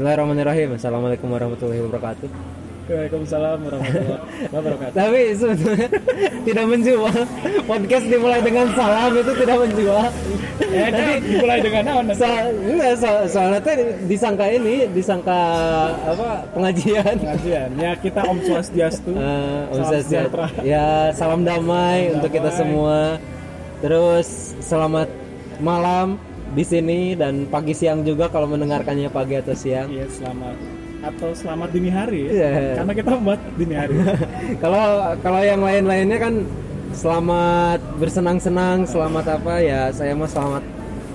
Bismillahirrahmanirrahim. Assalamualaikum warahmatullahi wabarakatuh. Waalaikumsalam warahmatullahi wabarakatuh. Tapi sebenarnya tidak menjual. Podcast dimulai dengan salam itu tidak menjual. Ya, jadi dimulai dengan apa? So, enggak, so, soalnya tuh disangka ini, disangka apa pengajian. Pengajian. Ya kita Om Swastiastu. Eh, Om Swastiastu. Ya, salam damai Salam untuk kita damai. semua. Terus selamat malam di sini dan pagi siang juga kalau mendengarkannya pagi atau siang. Iya selamat atau selamat dini hari ya. Iya. Karena kita buat dini hari. kalau kalau yang lain-lainnya kan selamat bersenang-senang, selamat apa ya? Saya mau selamat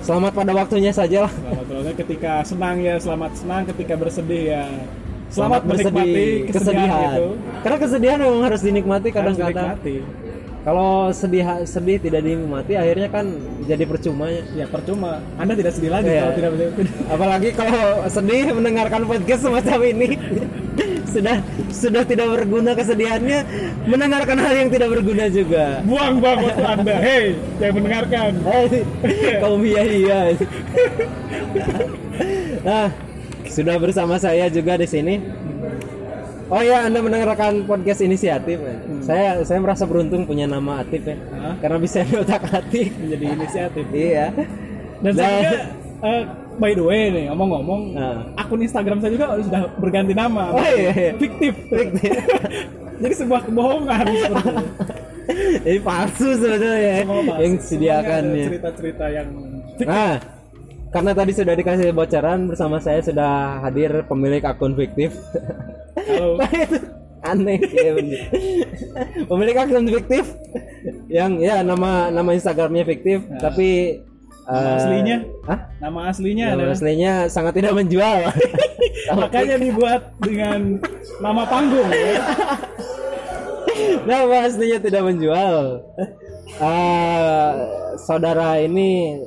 selamat pada waktunya saja lah. Selamat ketika senang ya selamat senang, ketika bersedih ya selamat, menikmati bersedih, kesedihan, itu. Karena kesedihan memang harus dinikmati Harus kadang-kadang. dinikmati. Kalau sedih sedih tidak dinikmati akhirnya kan jadi percuma ya. Ya percuma. Anda tidak sedih lagi Iya. kalau tidak Apalagi kalau sedih mendengarkan podcast semacam ini sudah sudah tidak berguna kesedihannya mendengarkan hal yang tidak berguna juga. Buang-buang waktu Anda. Hei, yang mendengarkan. Hai, kaum iya iya. nah, sudah bersama saya juga di sini. Oh ya, Anda mendengarkan podcast inisiatif. ya? Saya saya merasa beruntung punya nama Atif ya. Hah? Karena bisa otak atik Menjadi inisiatif. Iya. Dan saya juga, eh, by the way nih ngomong-ngomong, Nah. akun Instagram saya juga sudah berganti nama. Oh iya, iya. Fiktif. Fiktif. Jadi sebuah kebohongan. Ini palsu sebetulnya ya, yang disediakan ya. Cerita-cerita yang fiktif. Nah, karena tadi sudah dikasih bocoran bersama saya sudah hadir pemilik akun fiktif. Halo. Aneh ya bener. pemilik akun fiktif yang ya nama nama Instagramnya fiktif tapi Nama eh, aslinya? Hah? Nama aslinya Nama adalah aslinya sangat tidak menjual. makanya dibuat dengan nama panggung ya. nama aslinya tidak menjual. Eh, saudara ini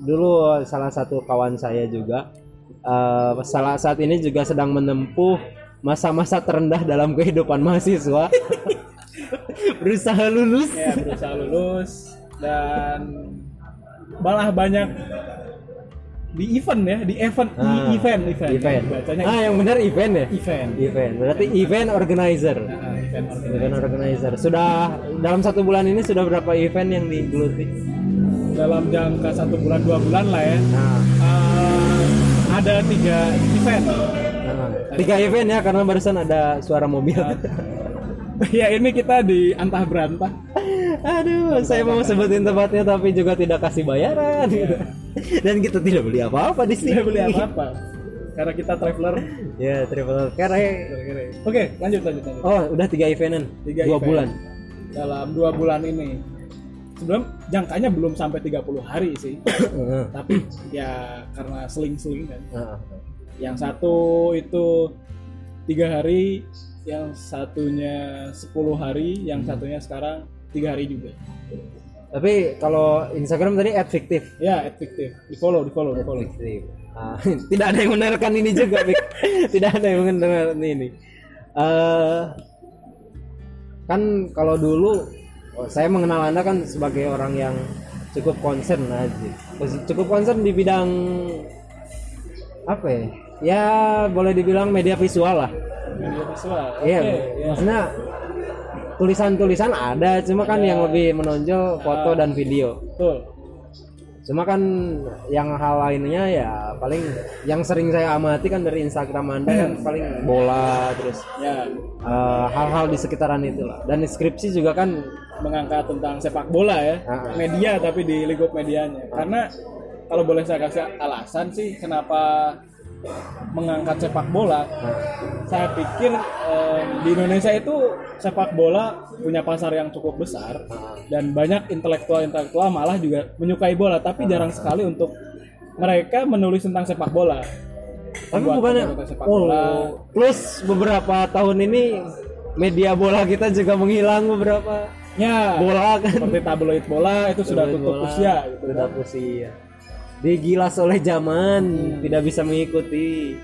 dulu salah satu kawan saya juga. eh, salah saat ini juga sedang menempuh masa-masa terendah dalam kehidupan mahasiswa. Berusaha lulus. ya berusaha lulus dan malah banyak di event ya di event Ah, di event event Event. bacanya Ah, yang benar event ya? event Event. Berarti event organizer. Nah, event organizer. Event organizer. Sudah dalam satu bulan ini sudah berapa event yang digeluti? Dalam jangka satu bulan dua bulan lah ya Nah, Eh, ada tiga event nah, tiga event ya karena barusan ada suara mobil. ya ini kita di antah berantah Aduh, saya mau sebutin tempatnya tapi juga tidak kasih bayaran. gitu. Dan kita tidak beli apa-apa di sini. tidak beli apa apa karena kita traveler Ya, travel karena oke lanjut lanjut lanjut Oh, udah tiga eventan. Tiga Dua event. bulan. dalam dua bulan ini sebelum jangkanya belum sampai 30 hari sih. Tapi ya karena seling-seling kan. Yang satu itu tiga hari yang satunya 10 hari yang satunya sekarang tiga hari juga. Tapi kalau Instagram tadi ad fiktif. ya efektif di follow di follow di follow Fiktif. Ah, tidak ada yang menerkan ini juga, tidak ada yang menerkan ini. Eh, kan kalau dulu oh, saya mengenal Anda kan sebagai orang yang cukup concern aja. Cukup concern di bidang apa ya? Ya boleh dibilang media visual lah. media visual Iya, ya. maksudnya tulisan-tulisan ada, cuma kan yang lebih menonjol foto dan video. betul Cuma kan yang hal lainnya ya paling yang sering saya amati kan dari Instagram Anda kan paling bola terus ya. eh, hal-hal di sekitaran itu lah. Dan skripsi juga kan mengangkat tentang sepak bola ya. Ah. media tapi di lingkup medianya. Karena kalau boleh saya kasih alasan sih kenapa mengangkat sepak bola saya pikir em, di Indonesia itu sepak bola punya pasar yang cukup besar dan banyak intelektual-intelektual malah juga menyukai bola tapi jarang sekali untuk mereka menulis tentang sepak bola. Tapi bukannya oh, plus beberapa tahun ini media bola kita juga menghilang beberapa ya bola kan. seperti tabloid bola itu sudah tutup bola, usia gitu sudah usia digilas oleh zaman tidak bisa mengikuti.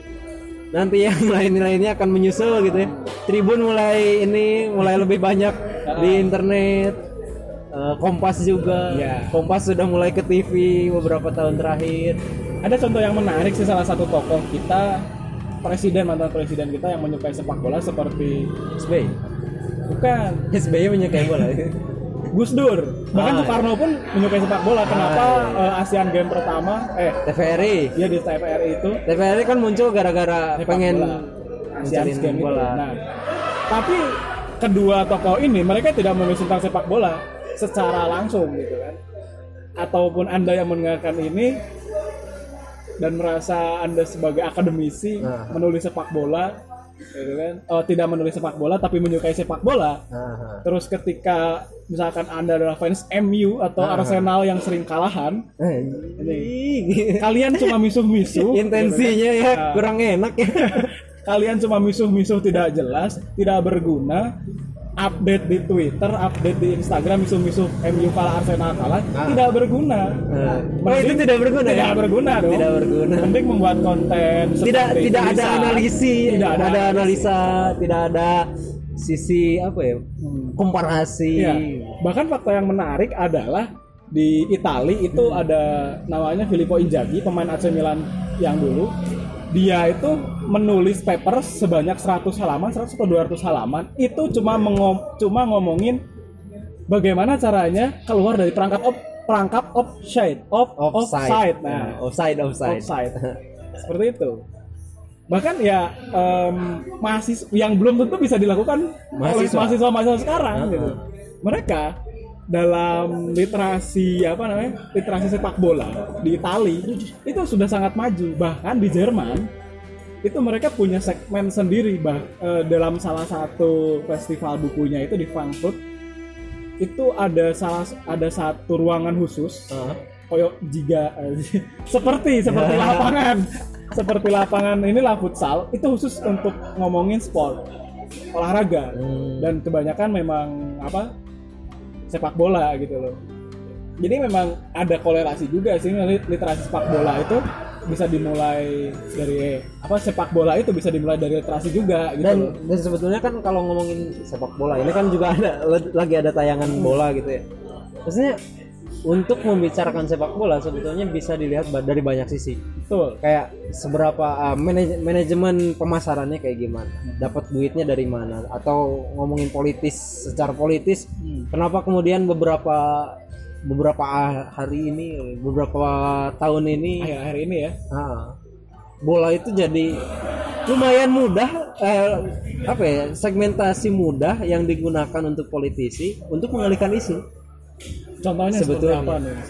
Nanti yang lain-lainnya akan menyusul gitu ya. Tribun mulai ini mulai lebih banyak di internet. Eh, Kompas juga. Iya. Kompas sudah mulai ke TV beberapa tahun terakhir. Ada contoh yang menarik sih salah satu tokoh kita presiden mantan presiden kita yang menyukai sepak bola seperti SBY bukan. SBY menyukai bola Gus Dur bahkan Ah. Soekarno pun menyukai sepak bola kenapa iya. eh, Asian Games pertama eh TVRI dia di TVRI itu TVRI kan muncul gara-gara pengen bola. Mencari Games itu. bola Nah, tapi kedua tokoh ini mereka tidak menulis tentang sepak bola secara langsung gitu kan. Ataupun Anda yang mendengarkan ini dan merasa Anda sebagai akademisi Nah. menulis sepak bola gitu kan. Oh, tidak menulis sepak bola tapi menyukai sepak bola. Aha. Terus ketika misalkan Anda adalah fans MU atau Ah. Arsenal yang sering kalahan, Anjing. kalian cuma misuh-misuh. intensinya gitu ya kan. Nah. kurang enak ya kalian cuma misuh-misuh tidak jelas, tidak berguna, update di Twitter, update di Instagram, misuh-misuh MU kalah Arsenal kalah, Ah. tidak berguna. Nah, oh itu tidak berguna Tidak ya? berguna dong. Tidak berguna. Mending membuat konten tidak tidak ada tulisan. analisi tidak ada, ada analisa tidak ada sisi apa ya komparasi Iya. Bahkan fakta yang menarik adalah di Itali itu Hmm. ada namanya Filippo Inzaghi, pemain AC Milan yang dulu. Dia itu menulis paper sebanyak 100 halaman, 100 atau 200 halaman. Itu cuma mengom- cuma ngomongin bagaimana caranya keluar dari perangkap op, perangkap offside, off, offside. Nah, offside offside offside. Seperti itu. Bahkan ya em, mahasiswa yang belum tentu bisa dilakukan oleh Mahasiswa. mahasiswa-mahasiswa sekarang Uh-huh. gitu. Mereka dalam literasi apa namanya? literasi sepak bola di Itali itu sudah sangat maju. Bahkan di Jerman itu mereka punya segmen sendiri bah eh, dalam salah satu festival bukunya itu di Frankfurt itu ada salah ada satu ruangan khusus Ah. koyok jiga eh, seperti seperti lapangan seperti lapangan inilah futsal itu khusus untuk ngomongin sport olahraga Hmm. dan kebanyakan memang apa sepak bola gitu loh. Jadi memang ada kolerasi juga sih lit- literasi sepak bola itu bisa dimulai dari apa sepak bola itu bisa dimulai dari literasi juga gitu dan loh. dan sebetulnya kan kalau ngomongin sepak bola ini kan juga ada lagi ada tayangan bola gitu ya. Maksudnya untuk membicarakan sepak bola sebetulnya bisa dilihat dari banyak sisi. Betul. Kayak seberapa uh, manaj- manajemen pemasarannya kayak gimana? Dapat duitnya dari mana? Atau ngomongin politis secara politis Hmm. kenapa kemudian beberapa beberapa hari ini beberapa tahun ini akhir-akhir ini ya? Ah, bola itu jadi lumayan mudah eh, apa ya segmentasi mudah yang digunakan untuk politisi untuk mengalihkan isu contohnya Sebetulnya. apa nih Mas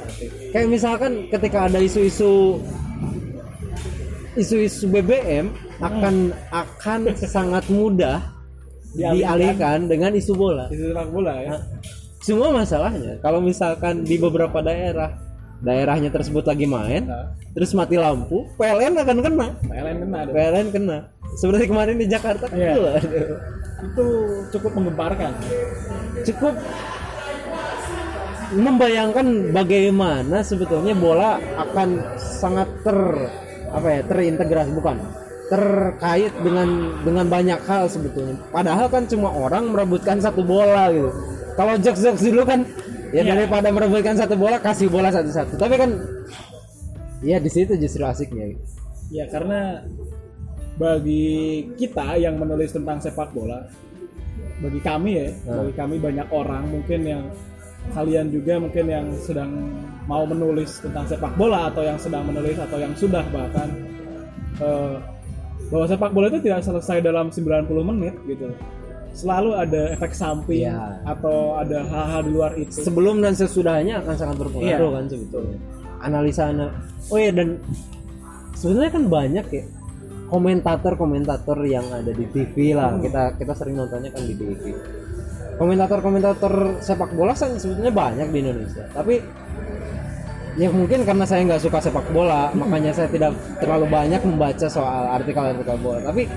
kayak misalkan ketika ada isu-isu isu-isu BBM akan akan sangat mudah Dialihkan. dialihkan dengan isu bola. di sepak bola ya Semua masalahnya kalau misalkan di beberapa daerah daerahnya tersebut lagi main nah, terus mati lampu, PLN akan kena. PLN kena dong. PLN kena. Seperti kemarin di Jakarta kan Iya. tuh, aduh. itu cukup menggemparkan cukup membayangkan bagaimana sebetulnya bola akan sangat ter apa ya terintegrasi bukan terkait dengan dengan banyak hal sebetulnya padahal kan cuma orang merebutkan satu bola gitu kalau jokes jokes dulu kan ya Iya. daripada merebutkan satu bola kasih bola satu-satu tapi kan ya di situ justru asiknya gitu. ya karena bagi kita yang menulis tentang sepak bola bagi kami ya Nah. bagi kami banyak orang mungkin yang kalian juga mungkin yang sedang mau menulis tentang sepak bola atau yang sedang menulis atau yang sudah bahkan eh, bahwa sepak bola itu tidak selesai dalam 90 menit gitu. Selalu ada efek samping Iya. atau ada hal-hal di luar itu. Sebelum dan sesudahnya akan sangat berpengaruh Iya. kan sebetulnya. Analisa ana- oh ya dan sebenarnya kan banyak ya komentator-komentator yang ada di TV lah. Kita kita sering nontonnya kan di TV komentator-komentator sepak bola sebetulnya banyak di Indonesia. Tapi ya mungkin karena saya nggak suka sepak bola makanya saya tidak terlalu banyak membaca soal artikel-artikel bola. Tapi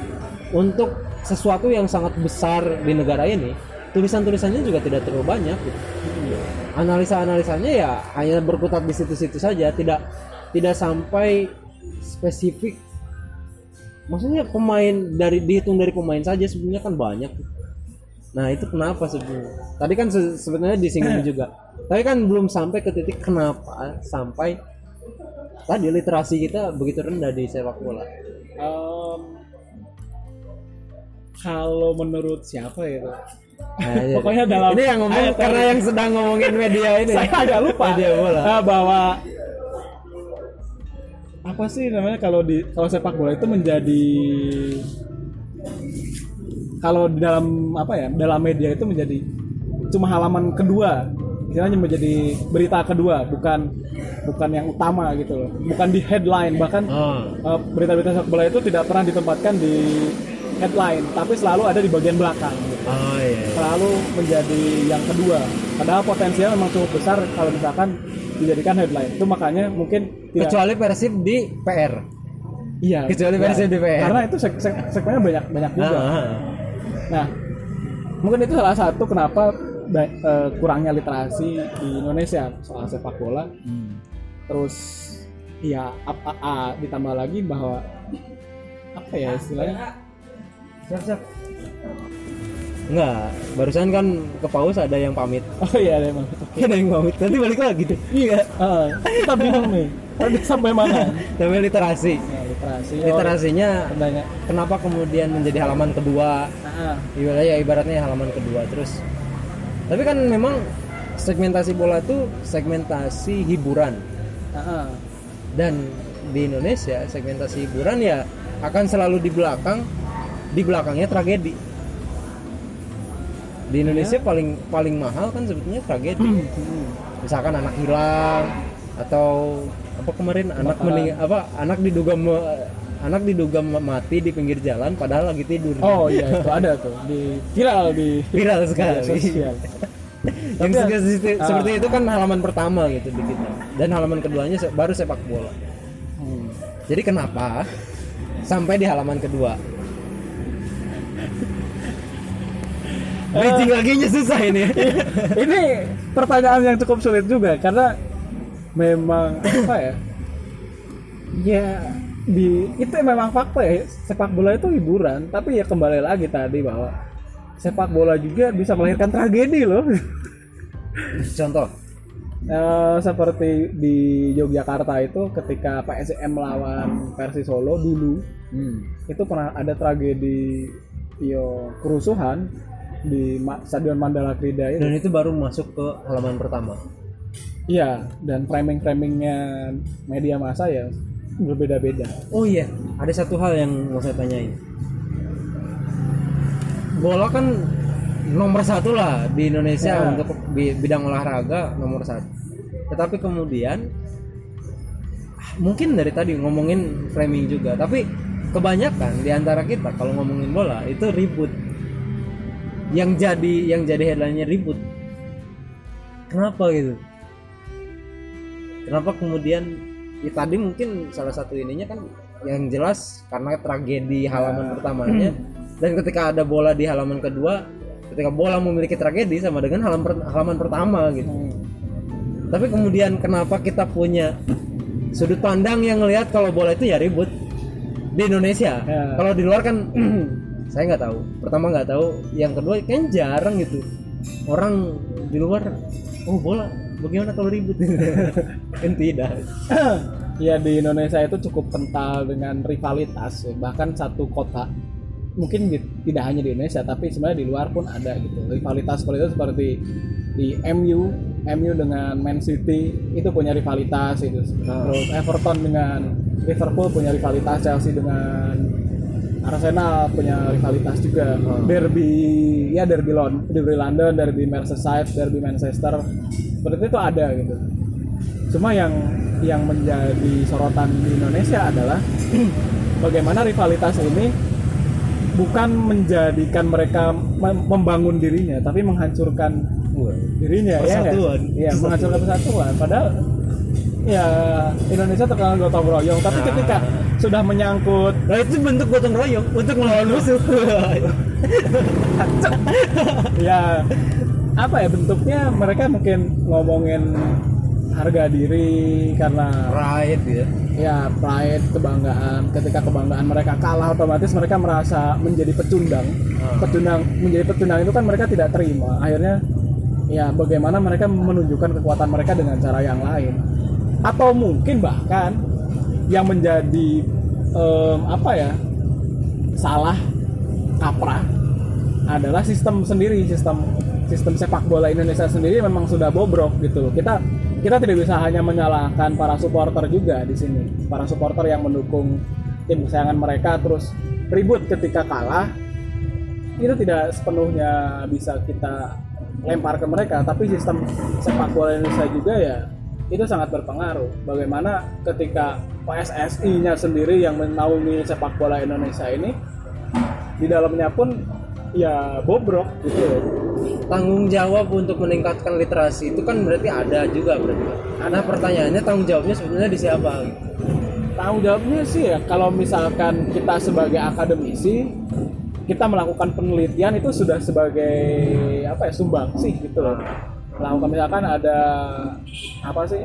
untuk sesuatu yang sangat besar di negara ini tulisan-tulisannya juga tidak terlalu banyak gitu. Analisa-analisanya ya hanya berkutat di situ-situ saja tidak tidak sampai spesifik. Maksudnya pemain dari dihitung dari pemain saja sebenarnya kan banyak nah itu kenapa sebenarnya tadi kan se- sebenarnya disinggung juga. Tapi kan belum sampai ke titik kenapa sampai tadi literasi kita begitu rendah di sepak bola. Em, kalau menurut siapa ya itu Nah, iya. Pokoknya dalam ini yang ngomong karena yang sedang ngomongin media ini. saya agak lupa. Media bola. Ah, bahwa apa sih namanya kalau di kalau sepak bola itu menjadi kalau di dalam apa ya dalam media itu menjadi cuma halaman kedua istilahnya menjadi berita kedua bukan bukan yang utama gitu loh bukan di headline bahkan Oh. eh, berita-berita sepak bola itu tidak pernah ditempatkan di headline tapi selalu ada di bagian belakang gitu Oh iya. selalu menjadi yang kedua. Padahal potensial memang cukup besar kalau misalkan dijadikan headline. Itu makanya mungkin tidak. Kecuali Persib di PR. iya. kecuali iya. versi DPR. Karena itu seg seg- segmennya banyak banyak juga. Ah, Nah, mungkin itu salah satu kenapa eh, kurangnya literasi di Indonesia soal sepak bola. Terus ya a- a- a- ditambah lagi bahwa apa ya istilahnya Siap, siap. Enggak, barusan kan ke paus ada yang pamit. oh iya emang ada yang pamit. Nanti balik lagi deh. Iya. Eh, kita bingung nih tadi sampai mana Namanya literasi. ya, literasi Oh, Literasinya banyak kenapa kemudian menjadi halaman kedua? Ah, Ibaratnya ya ibaratnya halaman kedua terus. Tapi kan memang segmentasi bola itu segmentasi hiburan ah. dan di Indonesia segmentasi hiburan ya akan selalu di belakang di belakangnya tragedi. Di Indonesia paling paling mahal kan sebetulnya tragedi. Misalkan anak hilang atau apa kemarin anak mening apa anak diduga me- anak diduga ma- mati di pinggir jalan padahal lagi tidur. Oh iya itu ada tuh di viral di viral sekali. sosial. Yang Tapi- seperti, Ah. seperti itu kan halaman pertama gitu di kita. Dan halaman keduanya baru sepak bola. Hmm. Jadi kenapa sampai di halaman kedua? Bridging lagi nya susah ini. Ini pertanyaan yang cukup sulit juga karena memang apa ya? Ya di itu memang fakta ya sepak bola itu hiburan tapi ya kembali lagi tadi bahwa sepak bola juga bisa melahirkan tragedi loh Contoh. Eh, seperti di Yogyakarta itu ketika PSM melawan Persis Solo dulu Hmm. itu pernah ada tragedi yo kerusuhan di Stadion Mandala Krida itu. Dan itu baru masuk ke halaman pertama. Iya, dan framing-framingnya media massa ya berbeda-beda. Oh iya, ada satu hal yang mau saya tanyain. Bola kan nomor satu lah di Indonesia Ya. untuk bi- bidang olahraga nomor satu. Tetapi kemudian mungkin dari tadi ngomongin framing juga, tapi kebanyakan di antara kita kalau ngomongin bola itu ribut. Yang jadi yang jadi headline-nya ribut. Kenapa gitu? Kenapa kemudian ya tadi mungkin salah satu ininya kan yang jelas karena tragedi halaman pertamanya. Dan ketika ada bola di halaman kedua ketika bola memiliki tragedi sama dengan halaman per- halaman pertama gitu. Tapi kemudian kenapa kita punya sudut pandang yang ngelihat kalau bola itu ya ribut di Indonesia? Ya. kalau di luar kan saya nggak tahu. Pertama nggak tahu yang kedua kan jarang gitu. Orang di luar oh bola bagaimana kalau ribut tidak. Ya di Indonesia itu cukup kental dengan rivalitas ya. bahkan satu kota mungkin di- tidak hanya di Indonesia tapi sebenarnya di luar pun ada gitu. Rivalitas seperti itu seperti di MU MU dengan Man City itu punya rivalitas itu. Terus Everton dengan Liverpool punya rivalitas Chelsea dengan Arsenal punya rivalitas juga. Derby ya derby London derby London derby Merseyside derby Manchester. Seperti itu ada gitu cuma yang yang menjadi sorotan di Indonesia adalah bagaimana rivalitas ini bukan menjadikan mereka mem- membangun dirinya tapi menghancurkan dirinya ya nggak? Persatuan. iya menghancurkan persatuan padahal ya Indonesia terkenal gotong royong tapi Ah. ketika sudah menyangkut nah itu bentuk gotong royong untuk melawan musuh ya apa ya bentuknya mereka mungkin ngomongin harga diri karena right ya. Ya pride kebanggaan. Ketika kebanggaan mereka kalah otomatis mereka merasa menjadi pecundang. Ah. pecundang menjadi pecundang itu kan mereka tidak terima. Akhirnya ya bagaimana mereka menunjukkan kekuatan mereka dengan cara yang lain. Atau mungkin bahkan yang menjadi em, apa ya salah kaprah adalah sistem sendiri sistem sistem sepak bola Indonesia sendiri memang sudah bobrok gitu loh. Kita kita tidak bisa hanya menyalahkan para supporter juga di sini. Para supporter yang mendukung tim kesayangan mereka terus ribut ketika kalah itu tidak sepenuhnya bisa kita lempar ke mereka. Tapi sistem sepak bola Indonesia juga ya itu sangat berpengaruh. Bagaimana ketika PSSI-nya sendiri yang menaungi sepak bola Indonesia ini di dalamnya pun ya bobrok gitu tanggung jawab untuk meningkatkan literasi. Itu kan berarti ada juga berarti. Ada pertanyaannya tanggung jawabnya sebenarnya di siapa? Tanggung jawabnya sih ya kalau misalkan kita sebagai akademisi kita melakukan penelitian itu sudah sebagai apa ya sumbang sih gitu loh. Melakukan misalkan ada apa sih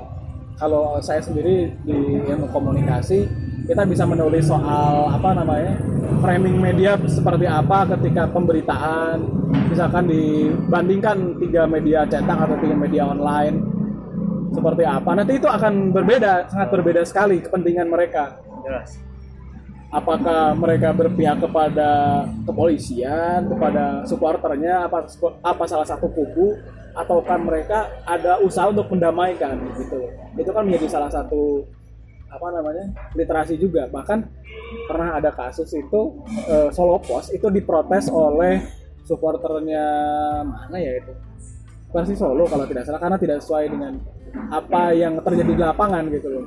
kalau saya sendiri di ilmu komunikasi kita bisa menulis soal apa namanya framing media seperti apa ketika pemberitaan. Misalkan dibandingkan tiga media cetak atau tiga media online seperti apa. Nanti itu akan berbeda sangat berbeda sekali kepentingan mereka. Jelas. Apakah mereka berpihak kepada kepolisian kepada supporternya apa apa salah satu kubu ataukah mereka ada usaha untuk mendamaikan gitu. Itu kan menjadi salah satu apa namanya literasi juga. Bahkan pernah ada kasus itu eh, Solo Pos itu diprotes oleh supporternya mana ya itu? Versi Solo kalau tidak salah karena tidak sesuai dengan apa yang terjadi di lapangan gitu loh.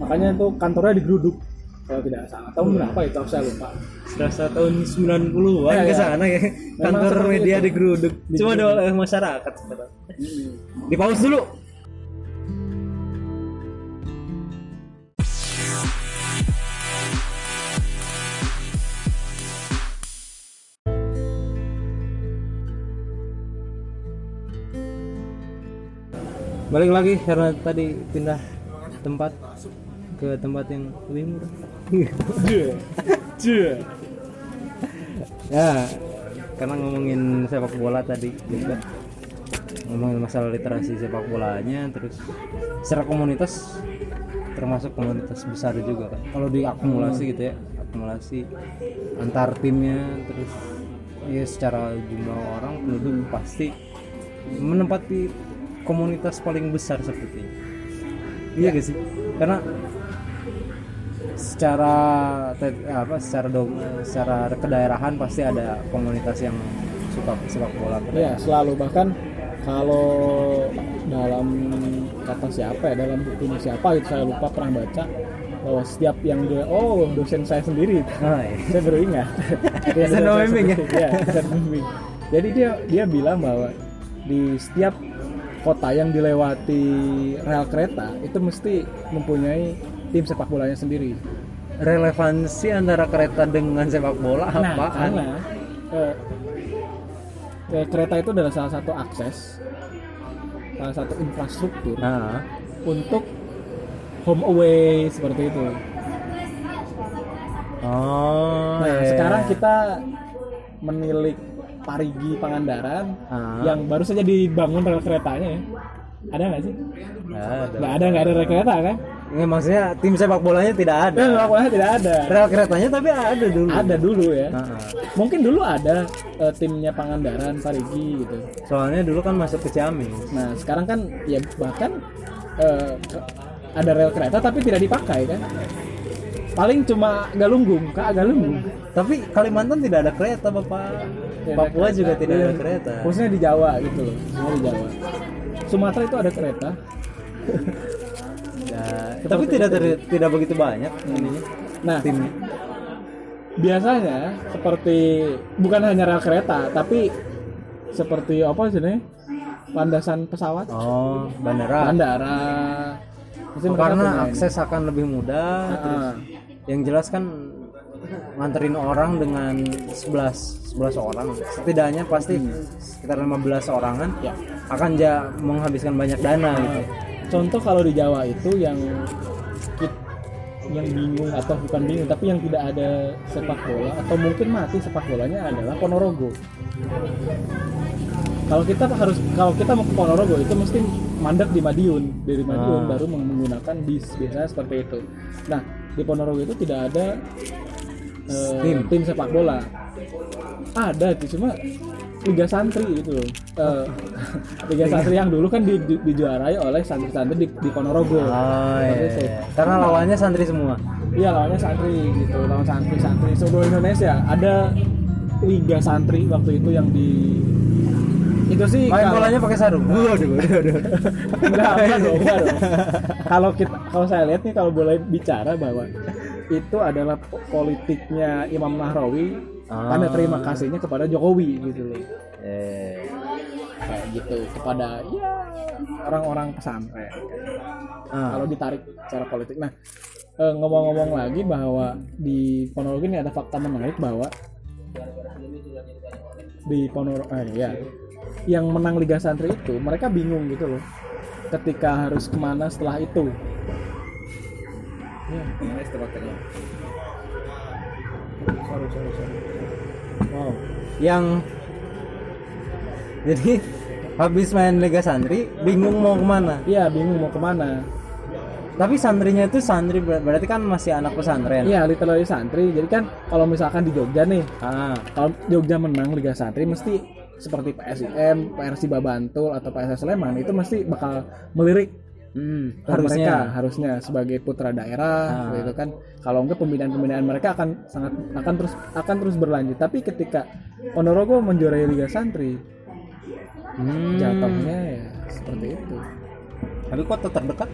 Makanya itu kantornya digeruduk kalau tidak salah. Tahun berapa itu? Saya lupa. Serasa tahun 90-an Ya, ke ya. sana ya. Kantor media itu. digeruduk. Cuma oleh masyarakat sekarang di pause dulu balik lagi karena tadi pindah tempat ke tempat yang lebih murah. Ya karena ngomongin sepak bola tadi juga. Ngomongin masalah literasi sepak bolanya terus secara komunitas termasuk komunitas besar juga kan kalau diakumulasi gitu ya akumulasi antar timnya terus ya secara jumlah orang penduduk pasti menempati komunitas paling besar sepertinya iya gak sih? Karena secara apa secara dom, secara kedaerahan pasti ada komunitas yang suka sepak bola Ya selalu. Bahkan kalau dalam kata siapa ya dalam bukunya siapa itu saya lupa pernah baca bahwa setiap yang dia oh dosen saya sendiri. Ah, iya. saya baru ingat. Dosen pembimbing ya? Iya, dosen jadi dia dia bilang bahwa di setiap kota yang dilewati rel kereta itu mesti mempunyai tim sepak bolanya sendiri relevansi antara kereta dengan sepak bola Nah, apa karena eh, eh, kereta itu adalah salah satu akses, salah satu infrastruktur nah untuk home away seperti itu. oh Nah, iya. sekarang kita menilik Parigi Pangandaran Ah. yang baru saja dibangun rel keretanya ya. Ada nggak sih? Nggak ada. Nggak ada, rel kereta kan? Nggak, maksudnya tim sepak bolanya tidak ada Dan pokoknya tidak ada. rel keretanya tapi ada dulu Ada dulu ya. Ah. Mungkin dulu ada eh, timnya Pangandaran, Parigi gitu. soalnya dulu kan masuk ke Ciamis Nah sekarang kan ya bahkan eh, ke- ada rel kereta tapi tidak dipakai kan? Paling cuma Galunggung, ke Galunggung. tapi Kalimantan tidak ada kereta bapak Tidak Papua kereta. juga tidak ada Iya. kereta Khususnya di Jawa gitu loh, di Jawa. Sumatera itu ada kereta. Ya, tapi tidak ter- tidak begitu banyak ininya Nah, timnya biasanya seperti bukan hanya rel kereta, tapi seperti apa sih nih? Landasan pesawat, oh bandara bandara. Oh, mereka karena ini. akses akan lebih mudah terus Ah. Yang jelas kan nganterin orang dengan 11 11 orang. Setidaknya pasti sekitar 15 orangan Ya. akan ja menghabiskan banyak dana gitu. Contoh kalau di Jawa itu yang yang bingung atau bukan bingung tapi yang tidak ada sepak bola atau mungkin mati sepak bolanya adalah Ponorogo. Kalau kita harus kalau kita mau ke Ponorogo itu mesti mandek di Madiun dari Madiun Ah. baru meng- menggunakan bis biasanya seperti itu. Nah di Ponorogo itu tidak ada eh, Tim. tim sepak bola ada sih cuma Liga Santri gitu loh Eh, Liga Santri yang dulu kan di, di- dijuarai oleh santri-santri di, di Ponorogo Oh Seperti itu. iya. Karena lawannya santri semua. Iya lawannya santri gitu, lawan santri-santri seluruh Indonesia. Ada liga santri waktu itu yang di itu sih Main kalau- bolanya pakai sarung. Waduh, waduh, waduh. enggak, enggak dong, enggak dong. Kalau kita kalau saya lihat nih kalau boleh bicara bahwa itu adalah po- politiknya Imam Nahrawi Ah. tanda terima kasihnya kepada Jokowi gitu loh. Eh, Kayak gitu kepada ya orang-orang pesantren. ah. kalau ditarik secara politik. Nah, eh, ngomong-ngomong lagi bahwa di Ponorogo ini ada fakta menarik bahwa di Ponorogo, eh, ya, yang menang Liga Santri itu mereka bingung gitu loh, ketika harus ke mana setelah itu. Ya, sorry, sorry, sorry. Wow. Yang jadi habis main Liga Santri bingung mau ke mana. Iya, bingung mau ke mana. Tapi santrinya itu santri ber- berarti kan masih anak pesantren. Iya, literally santri. Jadi kan kalau misalkan di Jogja nih, Ah, kalau Jogja menang Liga Santri mesti seperti PSIM, Persiba Bantul atau PSS Sleman itu mesti bakal melirik hmm, ke mereka harusnya. harusnya sebagai putra daerah Ah. gitu kan. Kalau enggak pembinaan-pembinaan mereka akan sangat akan terus akan terus berlanjut. Tapi ketika Ponorogo menjuarai Liga Santri, Hmm. jatuhnya ya seperti itu. Tapi kota terdekat?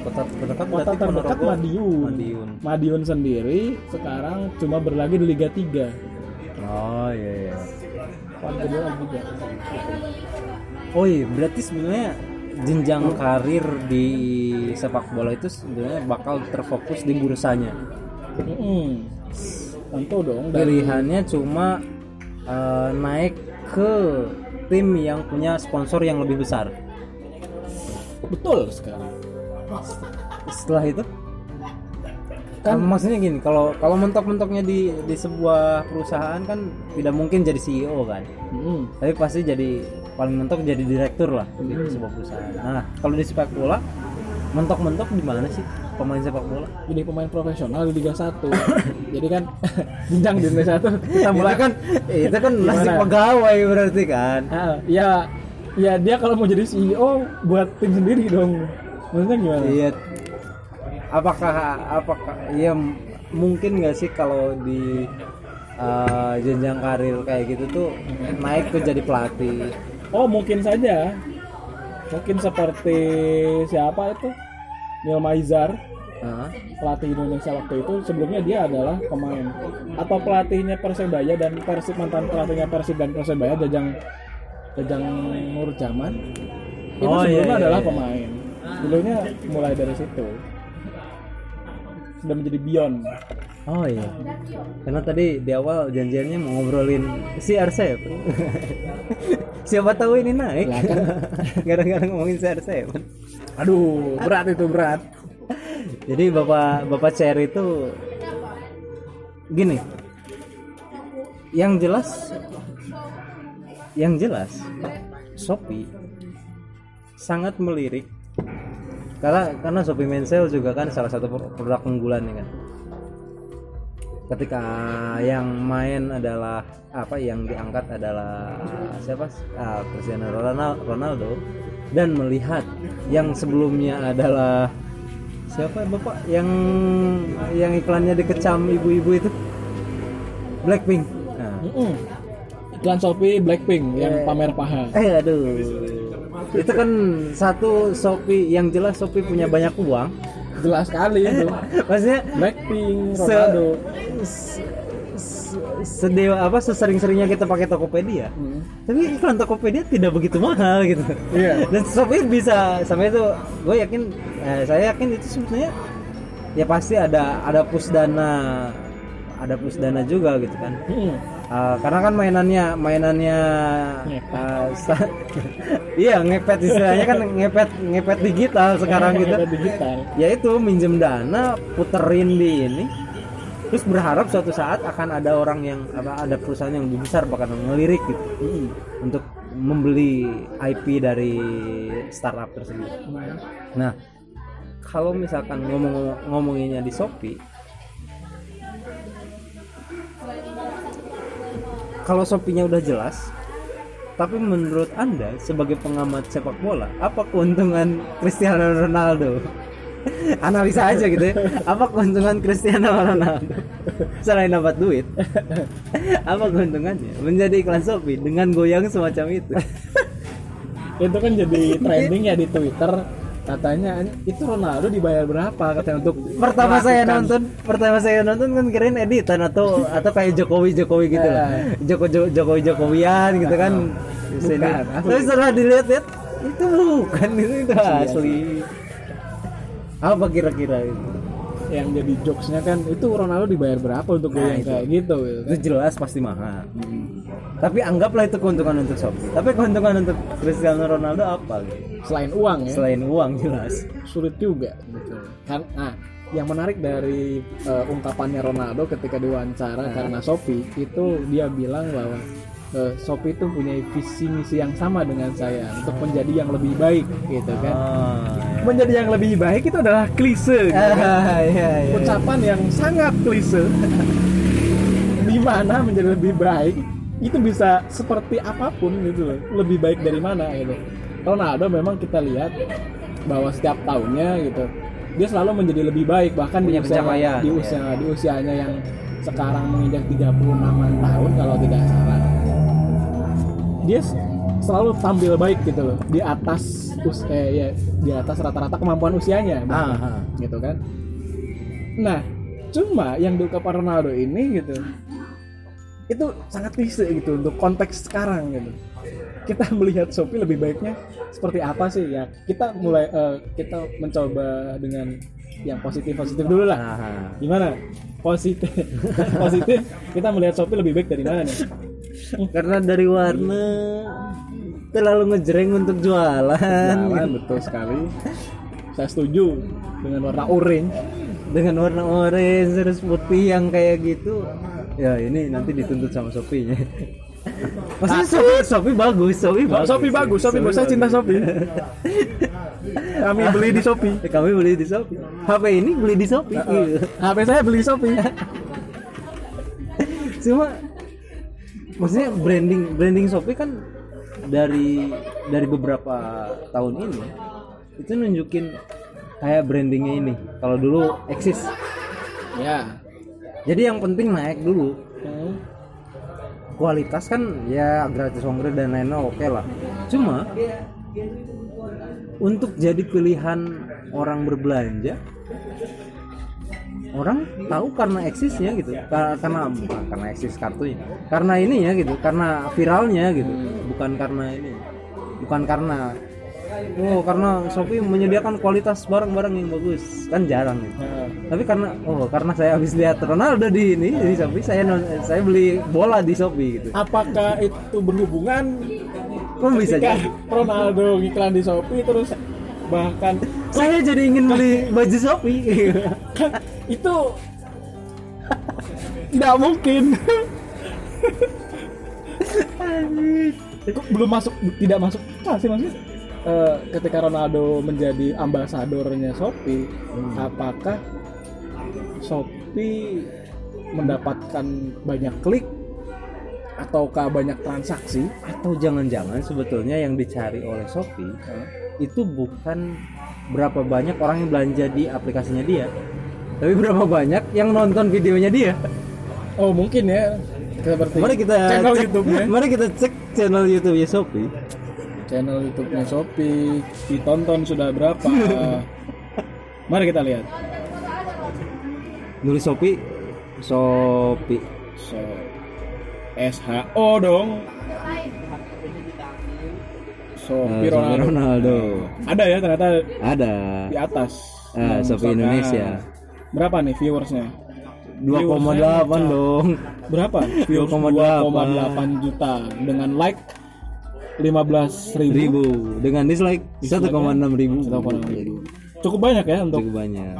Kota terdekat Kota terdekat Ponorogo. Madiun. Madiun. Madiun sendiri sekarang cuma berlagi di Liga 3. Oh iya iya. Oh iya, berarti sebenarnya jenjang karir di sepak bola itu sebenarnya bakal terfokus di bursanya. Mm-mm. Tentu dong Pilihannya cuma eh, naik ke tim yang punya sponsor yang lebih besar. betul sekali. Setelah itu kan maksudnya gini, kalau kalau mentok-mentoknya di di sebuah perusahaan kan tidak mungkin jadi CEO kan. Mm-mm. Tapi pasti jadi paling mentok jadi direktur lah di sebuah perusahaan. Nah, kalau di sepak bola mentok-mentok di mana sih pemain sepak bola? jadi pemain profesional di Liga 1 jadi kan jenjang di Liga 1 kita mulai kan itu kan nasib pegawai berarti kan. Ah, ya ya dia kalau mau jadi CEO buat tim sendiri dong maksudnya gimana Iya. Apakah apakah ya mungkin nggak sih kalau di uh, jenjang karir kayak gitu tuh naik ke jadi pelatih? Oh mungkin saja. Mungkin seperti siapa itu? Neil Maizar Hah? pelatih Indonesia waktu itu. Sebelumnya dia adalah pemain. Atau pelatihnya Persebaya dan Persib mantan pelatihnya Persib dan Persebaya Jajang Jajang Nur Zaman itu Oh, iya, sebelumnya iya, adalah iya. pemain. Dulunya mulai dari situ. Sudah menjadi Bion Oh iya. Karena tadi di awal janjiannya mau ngobrolin si Arsep. Siapa tahu ini naik. Kan. Gara-gara ngomongin si Arsep. aduh berat itu berat Jadi bapak bapak Cher itu gini. Yang jelas, yang jelas, Shopee sangat melirik karena karena Shopee Mensel juga kan salah satu produk unggulan ya kan. Ketika yang main adalah apa yang diangkat adalah siapa? Ah, Cristiano Ronal- Ronaldo. Dan melihat yang sebelumnya adalah siapa bapak? Yang yang iklannya dikecam ibu-ibu itu? Blackpink. Nah, Mm-mm. iklan Shopee Blackpink yang pamer paha. Eh aduh. Itu kan satu Shopee yang jelas Shopee punya banyak uang jelas sekali itu maksudnya Blackpink Ronaldo se- se- sedewa apa sesering-seringnya kita pakai Tokopedia Mm. tapi iklan Tokopedia tidak begitu mahal gitu Iya. dan Shopee bisa sampai itu gue yakin eh, saya yakin itu sebetulnya ya pasti ada ada pusdana ada pusdana juga gitu kan Mm-mm. Eh, karena kan mainannya mainannya sa- iya ngepet istilahnya kan ngepet ngepet digital sekarang gitu. Digital. Ya itu minjem dana puterin di ini. Terus berharap suatu saat akan ada orang yang apa ada perusahaan yang lebih besar bakal ngelirik gitu. Mm-mm. untuk membeli IP dari startup tersebut. Nah, kalau misalkan ngomong ngomonginnya di Shopee, kalau Shopee-nya udah jelas tapi menurut anda sebagai pengamat sepak bola apa keuntungan Cristiano Ronaldo? Analisa aja gitu ya. Apa keuntungan Cristiano Ronaldo? Selain dapat duit apa keuntungannya? Menjadi iklan Shopee dengan goyang semacam itu. Itu kan jadi trending ya di Twitter katanya itu Ronaldo dibayar berapa? Katanya untuk pertama saya melakukan- nonton pertama saya nonton kan kirain editan atau atau kayak Jokowi Jokowi gitu lah. Joko Jo- Jokowi Jokowian gitu kan. Sini. Bukan, tapi setelah dilihat-lihat itu bukan itu, itu asli. Apa kira-kira itu yang jadi jokesnya kan itu Ronaldo dibayar berapa untuk Nah, goyang itu. kayak gitu gitu. itu jelas pasti mahal. Tapi anggaplah itu keuntungan untuk Shopee tapi keuntungan untuk Cristiano Ronaldo apa? Gitu? selain uang ya? Selain uang jelas. Sulit juga gitu. Kan nah yang menarik dari eh, ungkapannya Ronaldo ketika diwawancara karena Shopee itu dia bilang bahwa eh, Shopee itu punya visi misi yang sama dengan saya untuk menjadi yang lebih baik gitu kan oh, menjadi yang lebih baik itu adalah klise gitu kan. ya. ya, ya. ucapan yang sangat klise di mana menjadi lebih baik itu bisa seperti apa pun gitu loh lebih baik dari mana gitu Ronaldo memang kita lihat bahwa setiap tahunnya gitu dia selalu menjadi lebih baik bahkan di usia pencapaian, di ya. usia di usianya yang sekarang menginjak 36 tahun kalau tidak salah dia selalu tampil baik gitu loh di atas us eh, ya, di atas rata-rata kemampuan usianya bahkan, Ah, ah. gitu kan. Nah cuma yang diungkapkan Ronaldo ini gitu itu sangat klise gitu untuk konteks sekarang gitu. Kita melihat Shopee lebih baiknya seperti apa sih? Ya kita mulai eh, kita mencoba dengan yang positif positif dulu lah. Ah, gimana? Positif. Positif. Kita melihat Shopee lebih baik dari mana nih karena dari warna terlalu ngejreng untuk jualan Jalan betul sekali saya setuju dengan warna orange dengan warna orange terus putih yang kayak gitu ya ini nanti dituntut sama Shopee nya Maksudnya Shopee, Shopee bagus, Shopee bagus. Shopee bagus, Shopee bagus. Saya cinta Shopee. Kami beli di Shopee. Eh, Kami beli di Shopee. HP ini beli di Shopee. HP saya beli Shopee. Cuma maksudnya branding branding Shopee kan dari dari beberapa tahun ini itu nunjukin kayak brandingnya ini. Kalau dulu eksis. ya. Jadi yang penting naik dulu. Hmm. Kualitas kan ya gratis ongkir dan lain-lain oke lah. Cuma untuk jadi pilihan orang berbelanja orang tahu karena eksisnya gitu. Ka- karena bukan karena eksis kartunya. Karena ini ya gitu karena viralnya gitu. Bukan karena ini. Bukan karena oh karena Shopee menyediakan kualitas barang-barang yang bagus. Kan jarang gitu tapi karena oh karena saya habis lihat Ronaldo di ini di Shopee saya saya beli bola di Shopee gitu. Apakah itu berhubungan kok bisa jadi? Ronaldo iklan di Shopee terus bahkan saya jadi ingin beli baju Shopee. Kan itu tidak mungkin. Belum masuk tidak masuk akal sih maksudnya. Eh, ketika Ronaldo menjadi ambasadornya Shopee apakah Shopee mendapatkan banyak klik ataukah banyak transaksi? Atau jangan-jangan sebetulnya yang dicari oleh Shopee itu bukan berapa banyak orang yang belanja di aplikasinya dia tapi berapa banyak yang nonton videonya dia. Oh mungkin ya. Seperti mari kita channel cek, YouTube-nya. mari kita cek channel YouTube-nya Shopee. Channel YouTube-nya Shopee ditonton sudah berapa? Mari kita lihat. Nulis Shopee. Shopee. So SHO dong. Shopee Eh, Shopee Ronaldo. Ronaldo. ada ya ternyata ada. di atas. Eh, Belum Shopee misalkan. Indonesia. berapa nih viewersnya? 2,8 dong. berapa? Viewers 2,8 2,8 juta. Dengan like 15 ribu, ribu. Dengan dislike 1,6 ribu. 1,6 ribu. cukup banyak ya untuk cukup banyak.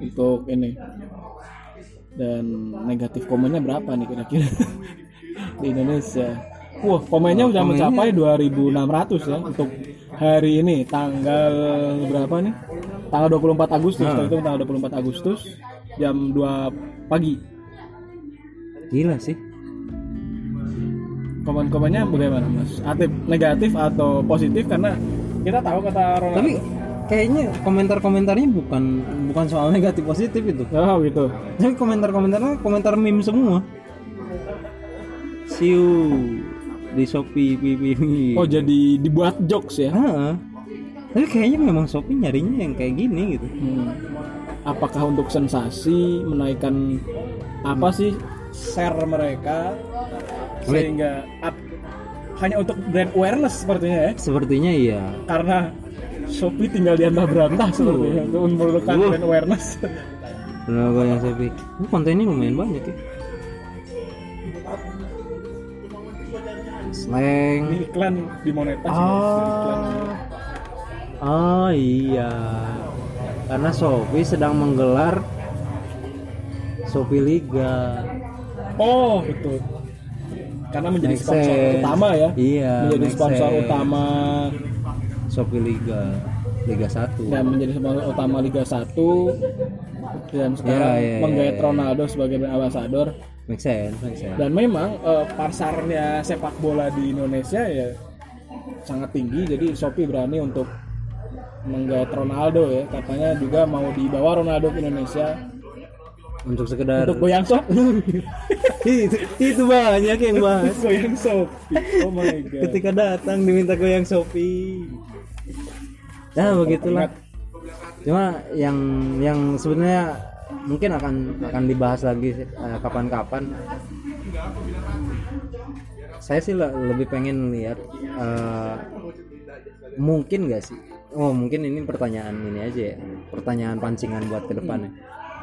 untuk ini. Dan negatif komennya berapa nih kira-kira di Indonesia wah komennya Oh, udah komennya- mencapai 2600 ya untuk hari ini tanggal berapa nih tanggal 24 Agustus Nah. itu tanggal 24 Agustus jam 2 pagi gila sih komen-komennya bagaimana mas? Aktif negatif atau positif karena kita tahu kata Ronaldo. tapi kayaknya komentar-komentarnya bukan bukan soal negatif positif itu oh gitu. tapi komentar-komentarnya komentar meme semua siu di shopee pipi Oh jadi dibuat jokes ya? Ah, tapi kayaknya memang shopee nyarinya yang kayak gini gitu Hmm. Apakah untuk sensasi menaikkan apa sih share mereka sehingga up- hanya untuk brand awareness sepertinya ya? sepertinya iya Karena Shopee tinggal diantah berantah sepertinya untuk memerlukan Uh. brand awareness. Logo yang Shopee ini kontennya lumayan banyak ya slang Ini iklan dimonetasi. iklan. Ah, oh iya, karena Shopee sedang menggelar Shopee Liga. Oh betul. Karena menjadi Make sponsor sense. utama ya. Iya, Menjadi sponsor sense. utama Shopee Liga, Liga 1. dan menjadi sponsor utama Liga 1 dan sekarang Ya, ya, ya, menggait ya. Ronaldo sebagai brand ambassador Make sense, make sense. dan memang eh, pasarnya sepak bola di Indonesia ya sangat tinggi jadi Shopee berani untuk menggait Ronaldo ya katanya juga mau dibawa Ronaldo ke Indonesia Untuk sekedar untuk goyang shop itu, itu banyak yang bahas. goyang Shopee oh my god Ketika datang diminta goyang Shopee. Nah, begitulah. Cuma yang yang sebenarnya mungkin akan akan dibahas lagi eh, kapan-kapan. Saya sih le- lebih pengen lihat eh, mungkin gak sih? Oh mungkin ini pertanyaan ini aja ya, pertanyaan pancingan buat ke depan ya.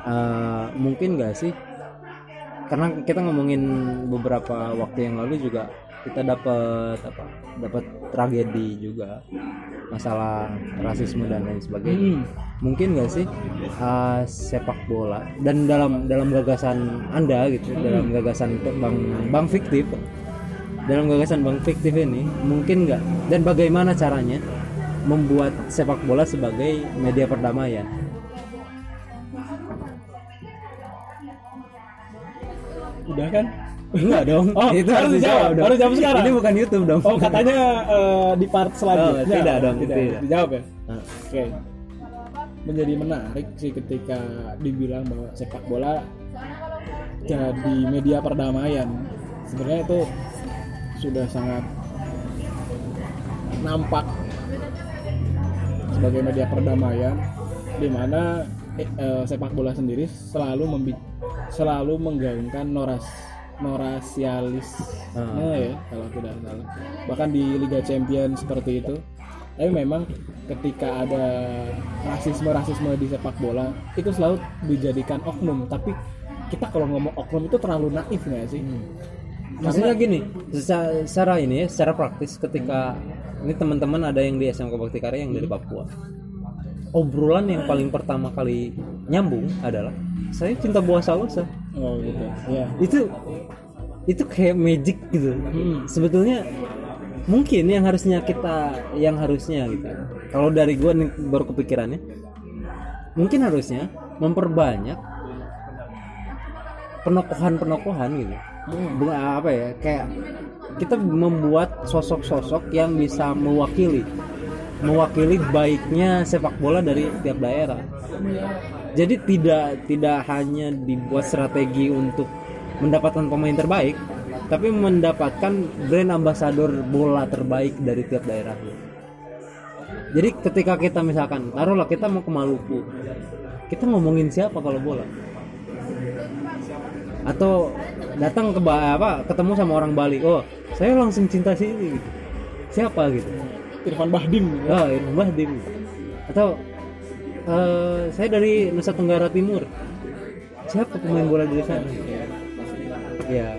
Eh, mungkin gak sih? Karena kita ngomongin beberapa waktu yang lalu juga kita dapat apa? Dapat tragedi juga masalah rasisme dan lain sebagainya. Hmm. mungkin nggak sih uh, sepak bola? Dan dalam dalam gagasan anda gitu dalam gagasan bang bang fiktif dalam gagasan bang fiktif ini mungkin nggak? Dan bagaimana caranya membuat sepak bola sebagai media perdamaian? Udah kan enggak dong Oh, itu harus dijawab, dong harus jawab sekarang. ini bukan YouTube dong oh katanya eh, di part selanjutnya Oh, tidak dong, tidak, tidak. dijawab ya Nah, Oke. Menjadi menarik sih ketika dibilang bahwa sepak bola jadi media perdamaian. Sebenarnya itu sudah sangat nampak sebagai media perdamaian di mana eh, eh, sepak bola sendiri selalu membi- selalu menggaungkan noras norasialis Ah. ya kalau tidak salah. Bahkan di Liga Champions seperti itu. Tapi memang ketika ada rasisme rasisme di sepak bola itu selalu dijadikan oknum. Tapi kita kalau ngomong oknum itu terlalu naif nggak sih? Maksudnya gini secara, secara ini ya secara praktis ketika ini teman-teman ada yang di SMK Bakti Karya yang dari Papua. Obrolan yang paling pertama kali nyambung adalah saya cinta buah salosa oh gitu. Ya itu itu kayak magic gitu. Hmm. sebetulnya mungkin yang harusnya kita yang harusnya gitu. Kalau dari gua nih baru kepikirannya mungkin harusnya memperbanyak penokohan-penokohan gitu. Bukan apa ya kayak kita membuat sosok-sosok yang bisa mewakili mewakili baiknya sepak bola dari tiap daerah jadi tidak tidak hanya dibuat strategi untuk mendapatkan pemain terbaik tapi mendapatkan brand ambassador bola terbaik dari tiap daerah. Jadi ketika kita misalkan taruhlah kita mau ke Maluku kita ngomongin siapa kalau bola? Atau datang ke apa ketemu sama orang Bali oh saya langsung cinta sini. Siapa gitu? Irfan Bahdim. Oh Irfan Bahdim. Atau eh, saya dari Nusa Tenggara Timur. Siapa pemain bola dari sana? Ya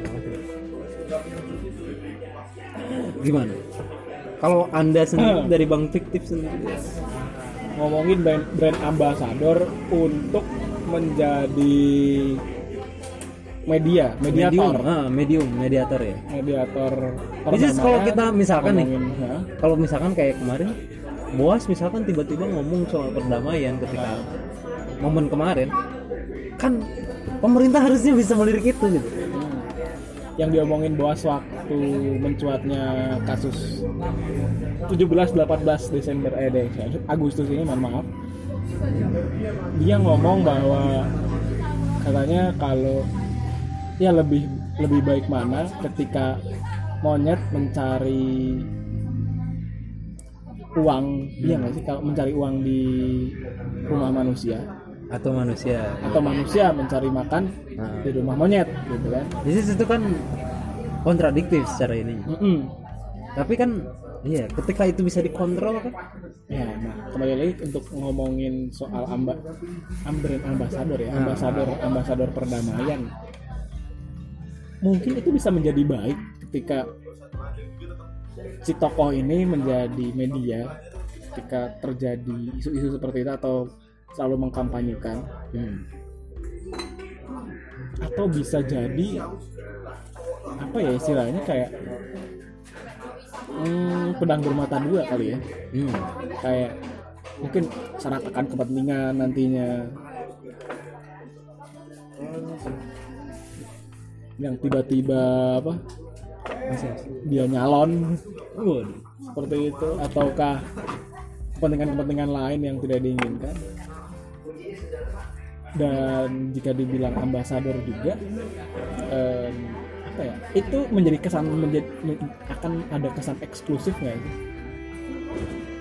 gimana? Kalau anda sendiri dari bang fiktif sendiri. Ngomongin brand, brand ambassador untuk menjadi media medium mediator ah, medium mediator ya. Mediator is kalau kita misalkan nih ya, kalau misalkan kayak kemarin Boas misalkan tiba-tiba ngomong soal perdamaian ketika momen kemarin kan pemerintah harusnya bisa melirik itu gitu. Yang diomongin Boas waktu mencuatnya kasus 17-18 Desember eh deh, Agustus ini mohon maaf. Dia ngomong bahwa katanya kalau ya lebih lebih baik mana ketika monyet mencari uang iya nggak sih kalau mencari uang di rumah manusia atau manusia atau manusia mencari makan Nah. di rumah monyet gitu kan jadi itu kan kontradiktif secara ini Mm-mm. tapi kan iya ketika itu bisa dikontrol kan ya nah kembali lagi untuk ngomongin soal amba brand ambasador ya Nah. ambasador ambasador perdamaian mungkin itu bisa menjadi baik ketika si tokoh ini menjadi media ketika terjadi isu-isu seperti itu atau selalu mengkampanyekan hmm. atau bisa jadi apa ya istilahnya kayak hmm, pedang bermata dua kali ya Hmm. kayak mungkin syarat akan kepentingan nantinya yang tiba-tiba apa dia nyalon. Seperti itu. Ataukah kepentingan-kepentingan lain yang tidak diinginkan? Dan jika dibilang ambasador juga em, apa ya itu menjadi kesan menjadi akan ada kesan eksklusif nggak itu?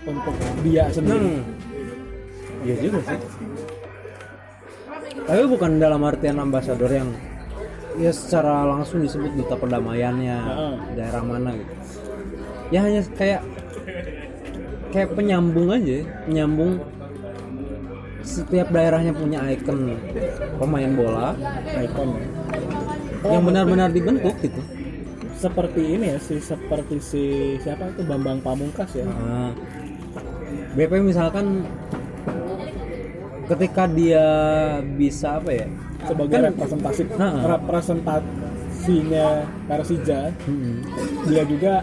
Untuk dia sendiri. Hmm. Iya juga sih. Tapi bukan dalam artian ambasador yang ya secara langsung disebut duta perdamaiannya Heeh. daerah mana gitu. Ya hanya kayak kayak penyambung aja, penyambung setiap daerahnya punya ikon pemain bola ikon yang benar-benar dibentuk gitu. seperti ini ya si seperti si siapa itu Bambang Pamungkas ya Nah, BP misalkan ketika dia bisa apa ya? Sebagai Kan- representasi Nah. representasinya Persija Hmm. dia juga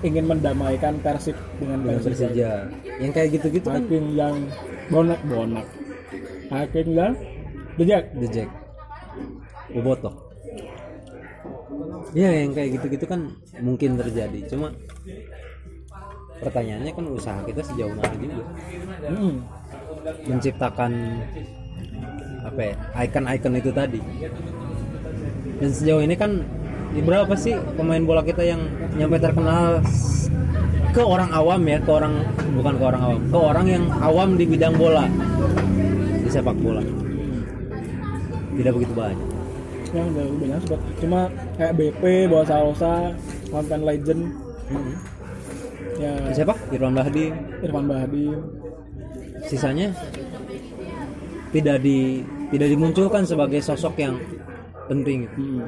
ingin mendamaikan Persib dengan dengan Persija. Persija. Yang kayak gitu-gitu kan yang bonak bonak hakim yang dejak The Jack Bobotoh. Ya yang kayak gitu-gitu kan mungkin terjadi. Cuma pertanyaannya kan usaha kita sejauh mana juga. Hmm. menciptakan apa ya icon-icon itu tadi. Dan sejauh ini kan ya berapa sih pemain bola kita yang nyampe terkenal ke orang awam ya ke orang bukan ke orang awam ke orang yang awam di bidang bola di sepak bola. Tidak begitu banyak. Yang udah banyak sebut cuma kayak BP bawa Salosa konten legend. Ya. Siapa? Irwan Bahdi. Irfan Bahdim sisanya tidak di tidak dimunculkan sebagai sosok yang penting gitu. hmm.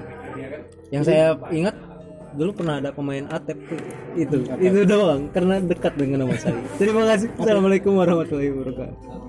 yang saya ingat dulu pernah ada pemain Atep tuh. itu itu doang karena dekat dengan nama saya terima kasih assalamualaikum warahmatullahi wabarakatuh